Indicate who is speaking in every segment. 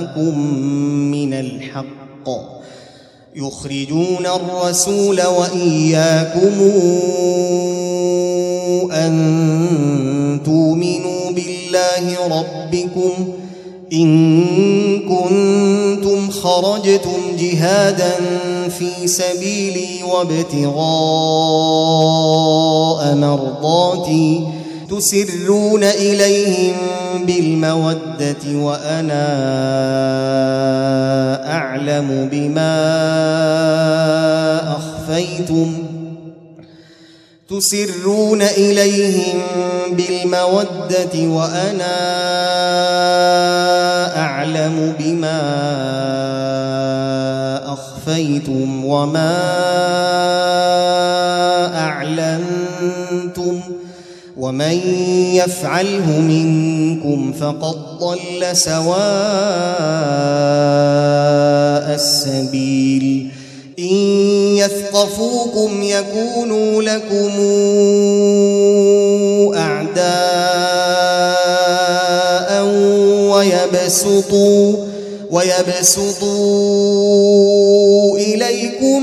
Speaker 1: جاءكم من الحق يخرجون الرسول واياكم ان تؤمنوا بالله ربكم ان كنتم خرجتم جهادا في سبيلي وابتغاء تسرون إليهم بالمودة وأنا أعلم بما أخفيتم تسرون إليهم بالمودة وأنا أعلم بما أخفيتم وما أخفيتم ومن يفعله منكم فقد ضل سواء السبيل ان يثقفوكم يكونوا لكم اعداء ويبسطوا ويبسطوا اليكم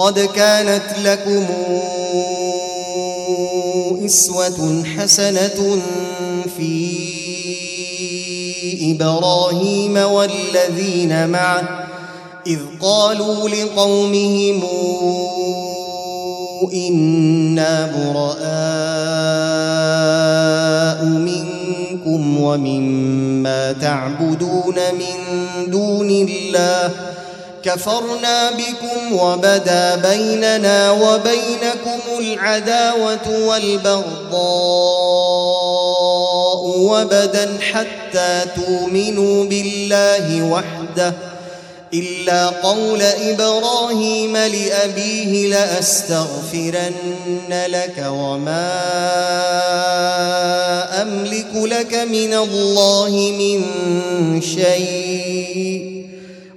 Speaker 1: قد كانت لكم إسوة حسنة في إبراهيم والذين معه إذ قالوا لقومهم إنا براء منكم ومما تعبدون من دون الله كفرنا بكم وبدا بيننا وبينكم العداوة والبغضاء وبدا حتى تؤمنوا بالله وحده إلا قول إبراهيم لأبيه لأستغفرن لك وما أملك لك من الله من شيء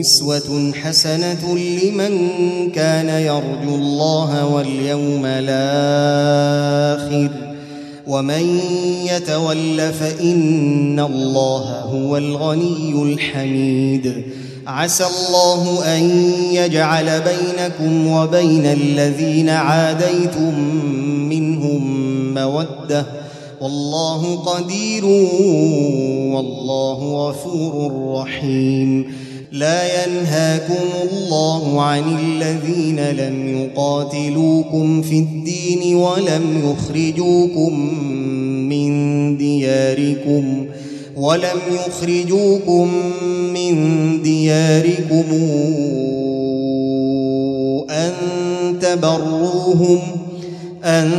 Speaker 1: إسوة حسنة لمن كان يرجو الله واليوم الآخر ومن يتول فإن الله هو الغني الحميد عسى الله أن يجعل بينكم وبين الذين عاديتم منهم مودة والله قدير والله غفور رحيم لا ينهاكم الله عن الذين لم يقاتلوكم في الدين ولم يخرجوكم من دياركم ولم يخرجوكم من دياركم أن تبروهم أن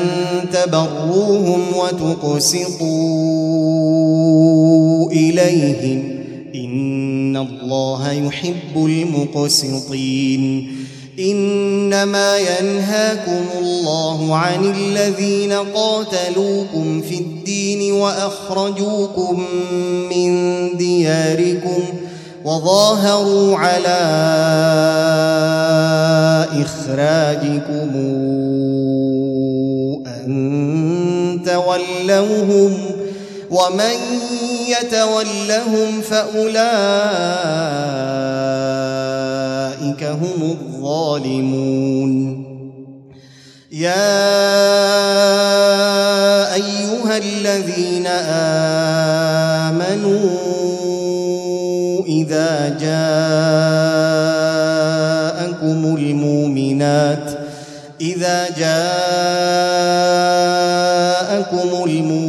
Speaker 1: تبروهم وتقسطوا إليهم إن الله يحب المقسطين إنما ينهاكم الله عن الذين قاتلوكم في الدين وأخرجوكم من دياركم وظاهروا على إخراجكم أن تولوهم ومن يتولهم فأولئك هم الظالمون يا أيها الذين آمنوا إذا جاءكم المؤمنات إذا جاءكم المؤمنات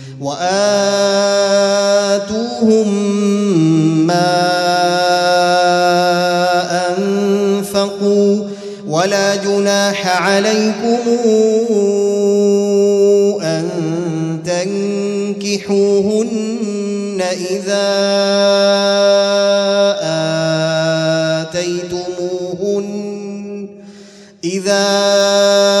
Speaker 1: وآتوهم ما أنفقوا ولا جناح عليكم أن تنكحوهن إذا آتيتموهن إذا آتيتموهن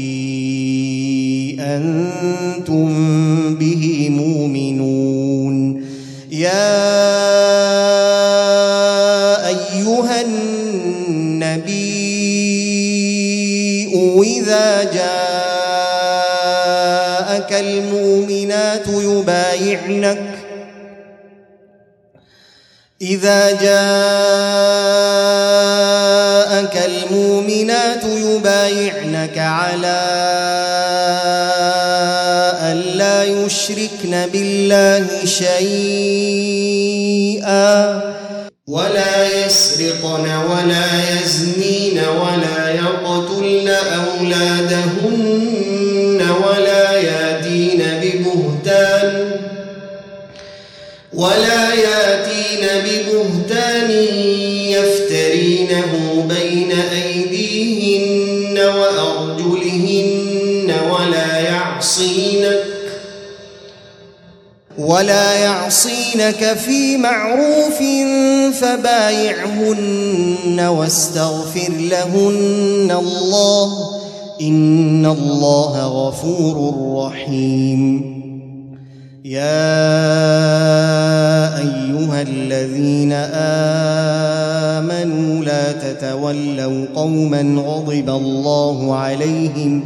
Speaker 1: أنتم به مؤمنون يا أيها النبي إذا جاءك المؤمنات يبايعنك إذا جاءك المؤمنات يبايعنك على ولا يشركن بالله شيئا ولا يسرقن ولا يزنين ولا يقتلن أولادهن ولا ياتين ببهتان ولا ياتين ببهتان يفترينه ولا يعصينك في معروف فبايعهن واستغفر لهن الله ان الله غفور رحيم يا ايها الذين امنوا لا تتولوا قوما غضب الله عليهم